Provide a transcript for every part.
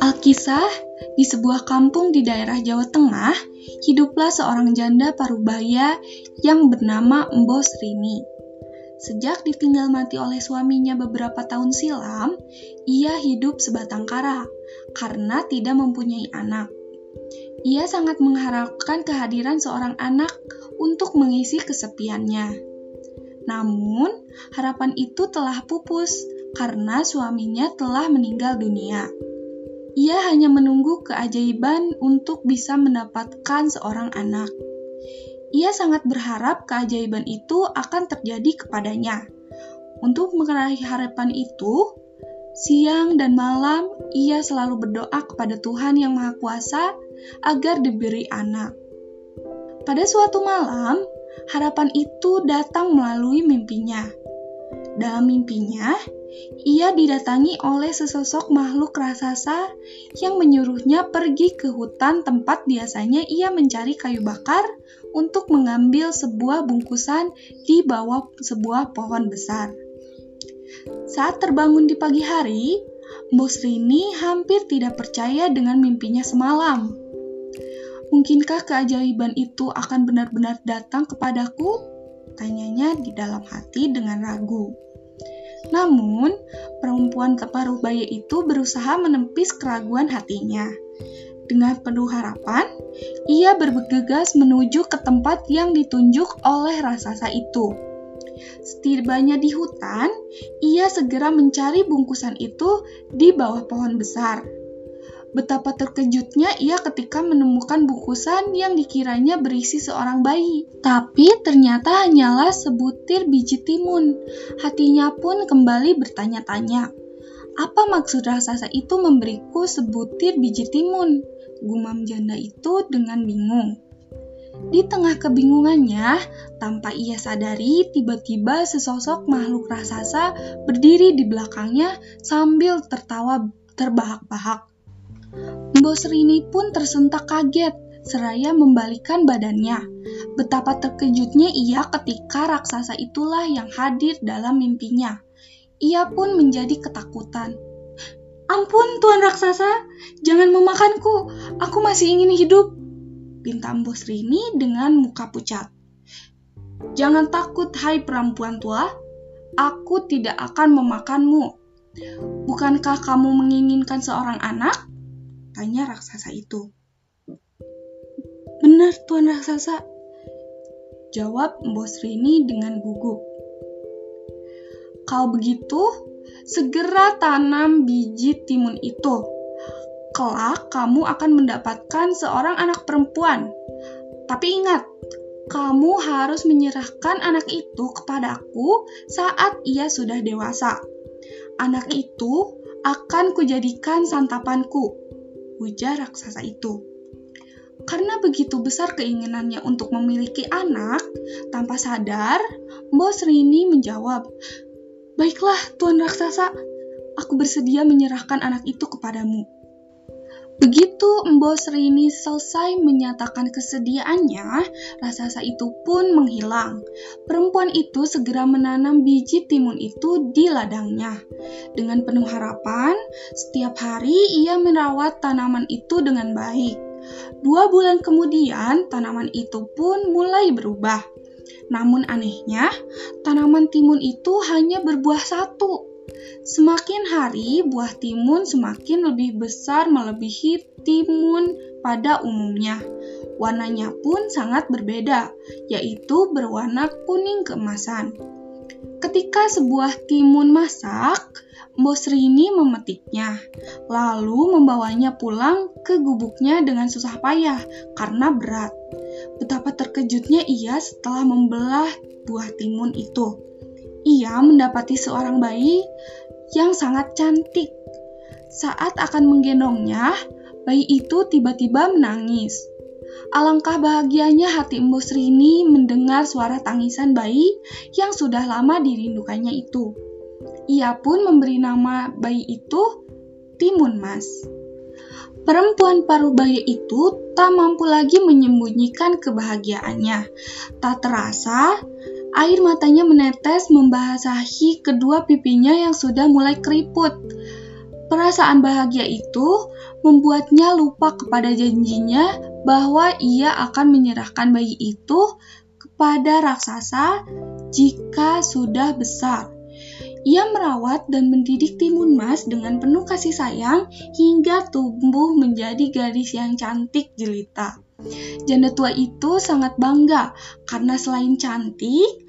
Alkisah, di sebuah kampung di daerah Jawa Tengah, hiduplah seorang janda parubaya yang bernama Mbos Rini. Sejak ditinggal mati oleh suaminya beberapa tahun silam, ia hidup sebatang kara karena tidak mempunyai anak. Ia sangat mengharapkan kehadiran seorang anak untuk mengisi kesepiannya. Namun, harapan itu telah pupus karena suaminya telah meninggal dunia. Ia hanya menunggu keajaiban untuk bisa mendapatkan seorang anak. Ia sangat berharap keajaiban itu akan terjadi kepadanya. Untuk meraih harapan itu, siang dan malam ia selalu berdoa kepada Tuhan Yang Maha Kuasa agar diberi anak. Pada suatu malam, harapan itu datang melalui mimpinya. Dalam mimpinya, ia didatangi oleh sesosok makhluk raksasa yang menyuruhnya pergi ke hutan tempat biasanya ia mencari kayu bakar untuk mengambil sebuah bungkusan di bawah sebuah pohon besar. Saat terbangun di pagi hari, Bos Rini hampir tidak percaya dengan mimpinya semalam. Mungkinkah keajaiban itu akan benar-benar datang kepadaku? Tanyanya di dalam hati dengan ragu. Namun, perempuan teparuh bayi itu berusaha menepis keraguan hatinya. Dengan penuh harapan, ia bergegas menuju ke tempat yang ditunjuk oleh raksasa itu. Setibanya di hutan, ia segera mencari bungkusan itu di bawah pohon besar. Betapa terkejutnya ia ketika menemukan bungkusan yang dikiranya berisi seorang bayi. Tapi ternyata hanyalah sebutir biji timun. Hatinya pun kembali bertanya-tanya. Apa maksud raksasa itu memberiku sebutir biji timun? Gumam janda itu dengan bingung. Di tengah kebingungannya, tanpa ia sadari, tiba-tiba sesosok makhluk raksasa berdiri di belakangnya sambil tertawa terbahak-bahak. Bos Rini pun tersentak kaget, seraya membalikan badannya. Betapa terkejutnya ia ketika raksasa itulah yang hadir dalam mimpinya. Ia pun menjadi ketakutan. Ampun, Tuan Raksasa, jangan memakanku. Aku masih ingin hidup. Pinta Bos Rini dengan muka pucat. Jangan takut, hai perempuan tua. Aku tidak akan memakanmu. Bukankah kamu menginginkan seorang anak? Tanya raksasa itu. Benar, Tuan Raksasa. Jawab Bos Rini dengan gugup. Kalau begitu, segera tanam biji timun itu. Kelak kamu akan mendapatkan seorang anak perempuan. Tapi ingat, kamu harus menyerahkan anak itu kepadaku saat ia sudah dewasa. Anak itu akan kujadikan santapanku ujar raksasa itu. Karena begitu besar keinginannya untuk memiliki anak, tanpa sadar, Bos Rini menjawab, Baiklah, Tuan Raksasa, aku bersedia menyerahkan anak itu kepadamu. Begitu Mbos Rini selesai menyatakan kesediaannya, raksasa itu pun menghilang. Perempuan itu segera menanam biji timun itu di ladangnya. Dengan penuh harapan, setiap hari ia merawat tanaman itu dengan baik. Dua bulan kemudian, tanaman itu pun mulai berubah. Namun anehnya, tanaman timun itu hanya berbuah satu Semakin hari, buah timun semakin lebih besar melebihi timun pada umumnya. Warnanya pun sangat berbeda, yaitu berwarna kuning keemasan. Ketika sebuah timun masak, Bos Rini memetiknya, lalu membawanya pulang ke gubuknya dengan susah payah karena berat. Betapa terkejutnya ia setelah membelah buah timun itu. Ia mendapati seorang bayi yang sangat cantik. Saat akan menggendongnya, bayi itu tiba-tiba menangis. Alangkah bahagianya hati Mbok Rini mendengar suara tangisan bayi yang sudah lama dirindukannya itu. Ia pun memberi nama bayi itu Timun Mas. Perempuan parubaya itu tak mampu lagi menyembunyikan kebahagiaannya. Tak terasa, Air matanya menetes membasahi kedua pipinya yang sudah mulai keriput. Perasaan bahagia itu membuatnya lupa kepada janjinya bahwa ia akan menyerahkan bayi itu kepada raksasa jika sudah besar. Ia merawat dan mendidik Timun Mas dengan penuh kasih sayang hingga tumbuh menjadi gadis yang cantik jelita. Janda tua itu sangat bangga karena selain cantik,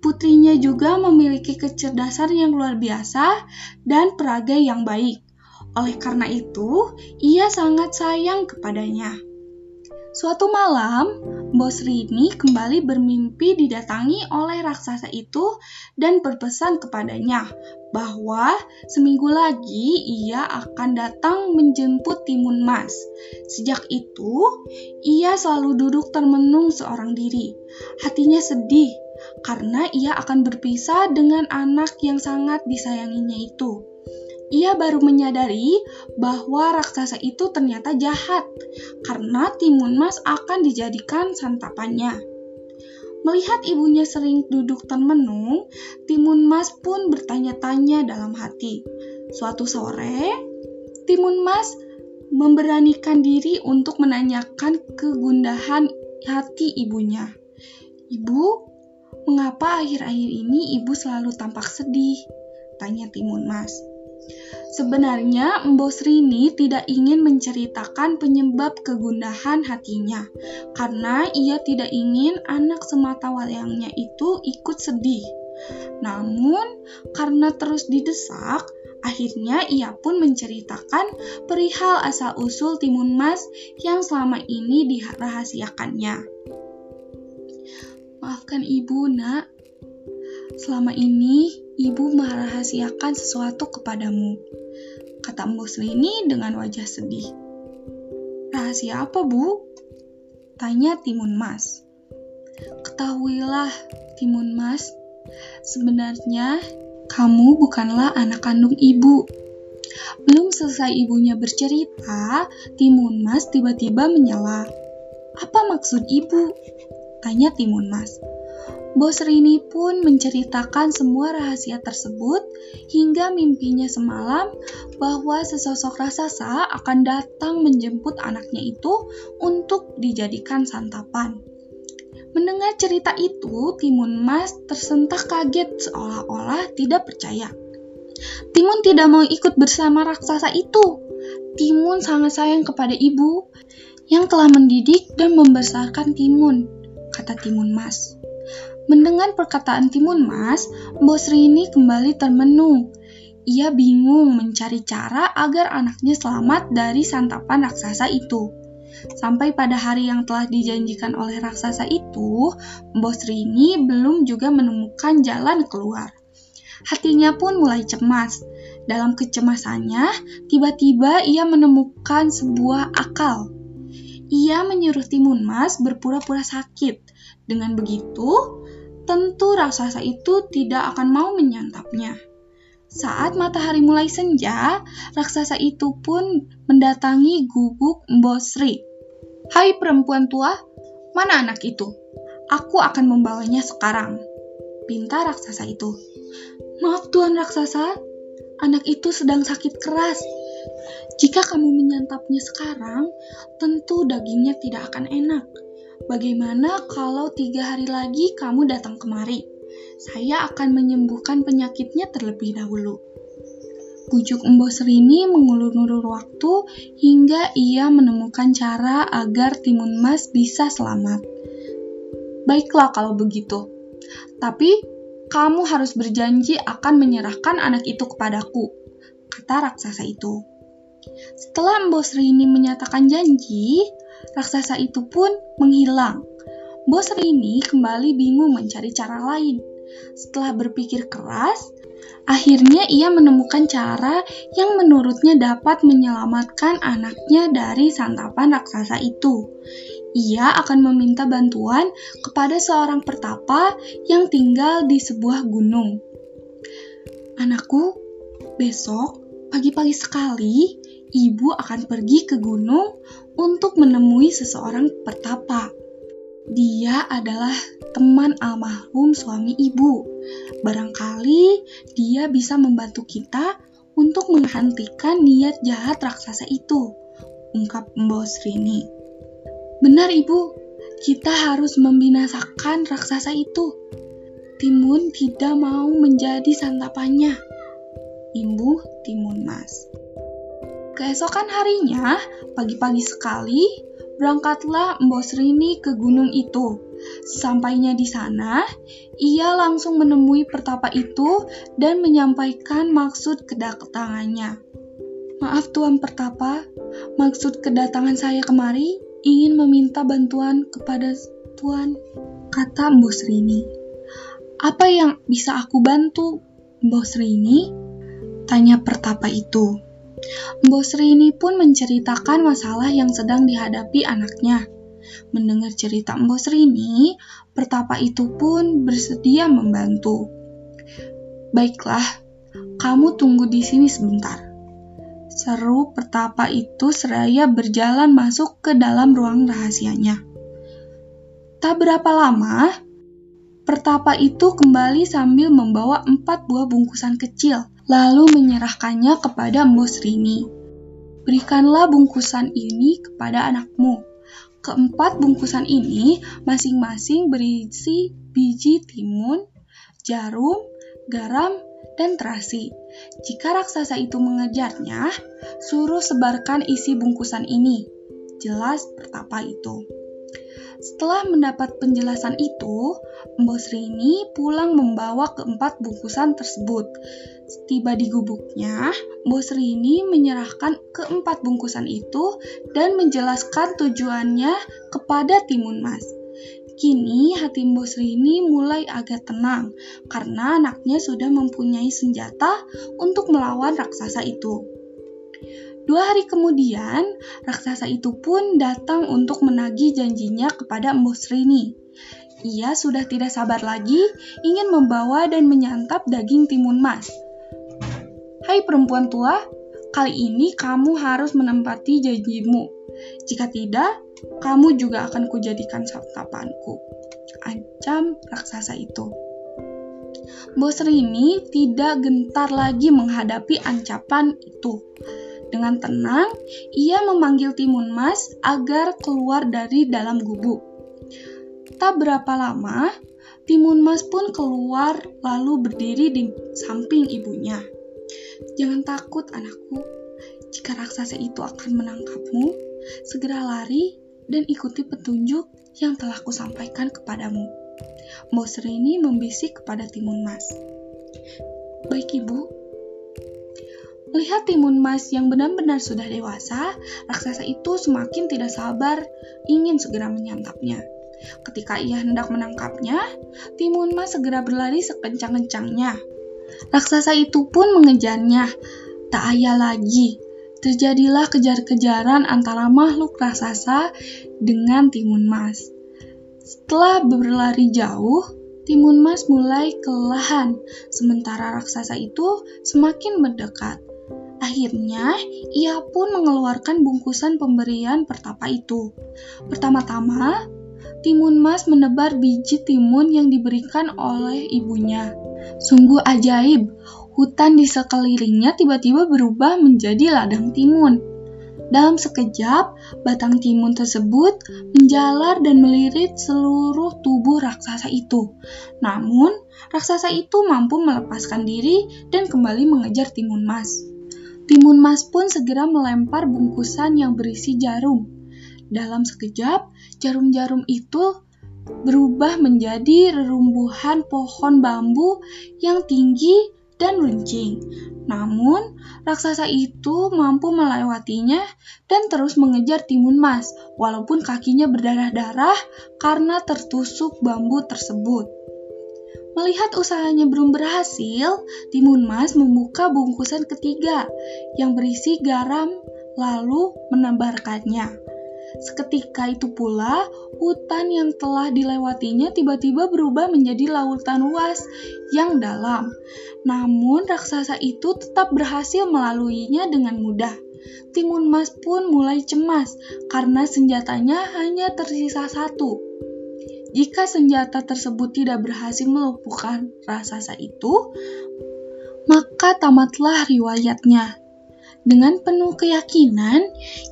putrinya juga memiliki kecerdasan yang luar biasa dan peragai yang baik. Oleh karena itu, ia sangat sayang kepadanya. Suatu malam, Bos Rini kembali bermimpi didatangi oleh raksasa itu dan berpesan kepadanya bahwa seminggu lagi ia akan datang menjemput Timun Mas. Sejak itu, ia selalu duduk termenung seorang diri. Hatinya sedih karena ia akan berpisah dengan anak yang sangat disayanginya itu ia baru menyadari bahwa raksasa itu ternyata jahat karena timun mas akan dijadikan santapannya. Melihat ibunya sering duduk termenung, Timun Mas pun bertanya-tanya dalam hati. Suatu sore, Timun Mas memberanikan diri untuk menanyakan kegundahan hati ibunya. Ibu, mengapa akhir-akhir ini ibu selalu tampak sedih? Tanya Timun Mas. Sebenarnya Mbos Rini tidak ingin menceritakan penyebab kegundahan hatinya, karena ia tidak ingin anak semata wayangnya itu ikut sedih. Namun, karena terus didesak, akhirnya ia pun menceritakan perihal asal-usul timun mas yang selama ini dirahasiakannya. Maafkan ibu, nak. Selama ini ibu merahasiakan sesuatu kepadamu, kata Mbok Selini dengan wajah sedih. Rahasia apa, Bu? Tanya Timun Mas. Ketahuilah, Timun Mas, sebenarnya kamu bukanlah anak kandung ibu. Belum selesai ibunya bercerita, Timun Mas tiba-tiba menyela. Apa maksud ibu? Tanya Timun Mas. Bos Rini pun menceritakan semua rahasia tersebut hingga mimpinya semalam bahwa sesosok raksasa akan datang menjemput anaknya itu untuk dijadikan santapan. Mendengar cerita itu, Timun Mas tersentak kaget seolah-olah tidak percaya. Timun tidak mau ikut bersama raksasa itu. Timun sangat sayang kepada ibu yang telah mendidik dan membesarkan Timun, kata Timun Mas. Mendengar perkataan Timun Mas, Bos Rini kembali termenung. Ia bingung mencari cara agar anaknya selamat dari santapan raksasa itu. Sampai pada hari yang telah dijanjikan oleh raksasa itu, Bos Rini belum juga menemukan jalan keluar. Hatinya pun mulai cemas. Dalam kecemasannya, tiba-tiba ia menemukan sebuah akal. Ia menyuruh Timun Mas berpura-pura sakit. Dengan begitu, tentu raksasa itu tidak akan mau menyantapnya. Saat matahari mulai senja, raksasa itu pun mendatangi gubuk Mbosri. Hai perempuan tua, mana anak itu? Aku akan membawanya sekarang. Pinta raksasa itu. Maaf tuan raksasa, anak itu sedang sakit keras. Jika kamu menyantapnya sekarang, tentu dagingnya tidak akan enak. Bagaimana kalau tiga hari lagi kamu datang kemari? Saya akan menyembuhkan penyakitnya terlebih dahulu. Bujuk Embo Serini mengulur-ulur waktu hingga ia menemukan cara agar Timun Mas bisa selamat. Baiklah kalau begitu. Tapi kamu harus berjanji akan menyerahkan anak itu kepadaku, kata raksasa itu. Setelah Embo Serini menyatakan janji, raksasa itu pun menghilang. Bos Rini kembali bingung mencari cara lain. Setelah berpikir keras, akhirnya ia menemukan cara yang menurutnya dapat menyelamatkan anaknya dari santapan raksasa itu. Ia akan meminta bantuan kepada seorang pertapa yang tinggal di sebuah gunung. Anakku, besok pagi-pagi sekali ibu akan pergi ke gunung untuk menemui seseorang pertapa. Dia adalah teman almarhum suami ibu. Barangkali dia bisa membantu kita untuk menghentikan niat jahat raksasa itu, ungkap Mbok Srini. Benar ibu, kita harus membinasakan raksasa itu. Timun tidak mau menjadi santapannya. Imbuh Timun Mas. Keesokan harinya, pagi-pagi sekali, berangkatlah Mbok Srini ke gunung itu. Sesampainya di sana, ia langsung menemui pertapa itu dan menyampaikan maksud kedatangannya. Maaf Tuan Pertapa, maksud kedatangan saya kemari ingin meminta bantuan kepada Tuan, kata Mbok Srini. Apa yang bisa aku bantu, Mbok Srini? Tanya Pertapa itu. Mbok Srini pun menceritakan masalah yang sedang dihadapi anaknya. Mendengar cerita Mbok Srini, pertapa itu pun bersedia membantu. Baiklah, kamu tunggu di sini sebentar. Seru pertapa itu seraya berjalan masuk ke dalam ruang rahasianya. Tak berapa lama, pertapa itu kembali sambil membawa empat buah bungkusan kecil lalu menyerahkannya kepada Mbok Srini. Berikanlah bungkusan ini kepada anakmu. Keempat bungkusan ini masing-masing berisi biji timun, jarum, garam, dan terasi. Jika raksasa itu mengejarnya, suruh sebarkan isi bungkusan ini. Jelas pertapa itu. Setelah mendapat penjelasan itu, Mbok Srini pulang membawa keempat bungkusan tersebut. Tiba di gubuknya, Mbok Srini menyerahkan keempat bungkusan itu dan menjelaskan tujuannya kepada Timun Mas. Kini hati Mbok Srini mulai agak tenang karena anaknya sudah mempunyai senjata untuk melawan raksasa itu. Dua hari kemudian, raksasa itu pun datang untuk menagih janjinya kepada Mbok Srini. Ia sudah tidak sabar lagi ingin membawa dan menyantap daging timun mas. Hai perempuan tua, kali ini kamu harus menempati janjimu. Jika tidak, kamu juga akan kujadikan santapanku. Ancam raksasa itu. Mbok Srini tidak gentar lagi menghadapi ancapan itu. Dengan tenang, ia memanggil Timun Mas agar keluar dari dalam gubuk. Tak berapa lama, Timun Mas pun keluar lalu berdiri di samping ibunya. Jangan takut anakku, jika raksasa itu akan menangkapmu, segera lari dan ikuti petunjuk yang telah kusampaikan kepadamu. Mbok Serini membisik kepada Timun Mas. Baik ibu, Melihat timun mas yang benar-benar sudah dewasa, raksasa itu semakin tidak sabar ingin segera menyantapnya. Ketika ia hendak menangkapnya, timun mas segera berlari sekencang-kencangnya. Raksasa itu pun mengejarnya. Tak ayah lagi, terjadilah kejar-kejaran antara makhluk raksasa dengan timun mas. Setelah berlari jauh, Timun Mas mulai kelelahan, sementara raksasa itu semakin mendekat. Akhirnya, ia pun mengeluarkan bungkusan pemberian pertapa itu. Pertama-tama, Timun Mas menebar biji timun yang diberikan oleh ibunya. Sungguh ajaib, hutan di sekelilingnya tiba-tiba berubah menjadi ladang timun. Dalam sekejap, batang timun tersebut menjalar dan melirit seluruh tubuh raksasa itu. Namun, raksasa itu mampu melepaskan diri dan kembali mengejar timun mas. Timun Mas pun segera melempar bungkusan yang berisi jarum. Dalam sekejap, jarum-jarum itu berubah menjadi rerumbuhan pohon bambu yang tinggi dan runcing. Namun, raksasa itu mampu melewatinya dan terus mengejar timun mas, walaupun kakinya berdarah-darah karena tertusuk bambu tersebut. Melihat usahanya belum berhasil, Timun Mas membuka bungkusan ketiga yang berisi garam lalu menebarkannya. Seketika itu pula, hutan yang telah dilewatinya tiba-tiba berubah menjadi lautan luas yang dalam. Namun, raksasa itu tetap berhasil melaluinya dengan mudah. Timun Mas pun mulai cemas karena senjatanya hanya tersisa satu. Jika senjata tersebut tidak berhasil melumpuhkan raksasa itu, maka tamatlah riwayatnya. Dengan penuh keyakinan,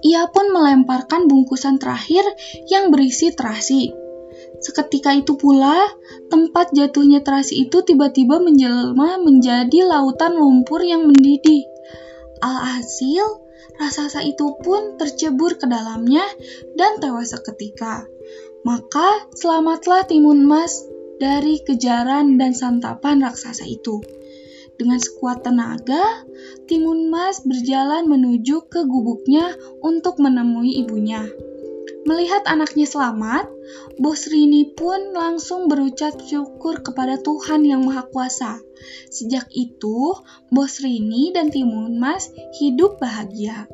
ia pun melemparkan bungkusan terakhir yang berisi terasi. Seketika itu pula, tempat jatuhnya terasi itu tiba-tiba menjelma menjadi lautan lumpur yang mendidih. Alhasil, raksasa itu pun tercebur ke dalamnya dan tewas seketika. Maka selamatlah Timun Mas dari kejaran dan santapan raksasa itu. Dengan sekuat tenaga, Timun Mas berjalan menuju ke gubuknya untuk menemui ibunya. Melihat anaknya selamat, Bos Rini pun langsung berucap syukur kepada Tuhan Yang Maha Kuasa. Sejak itu, Bos Rini dan Timun Mas hidup bahagia.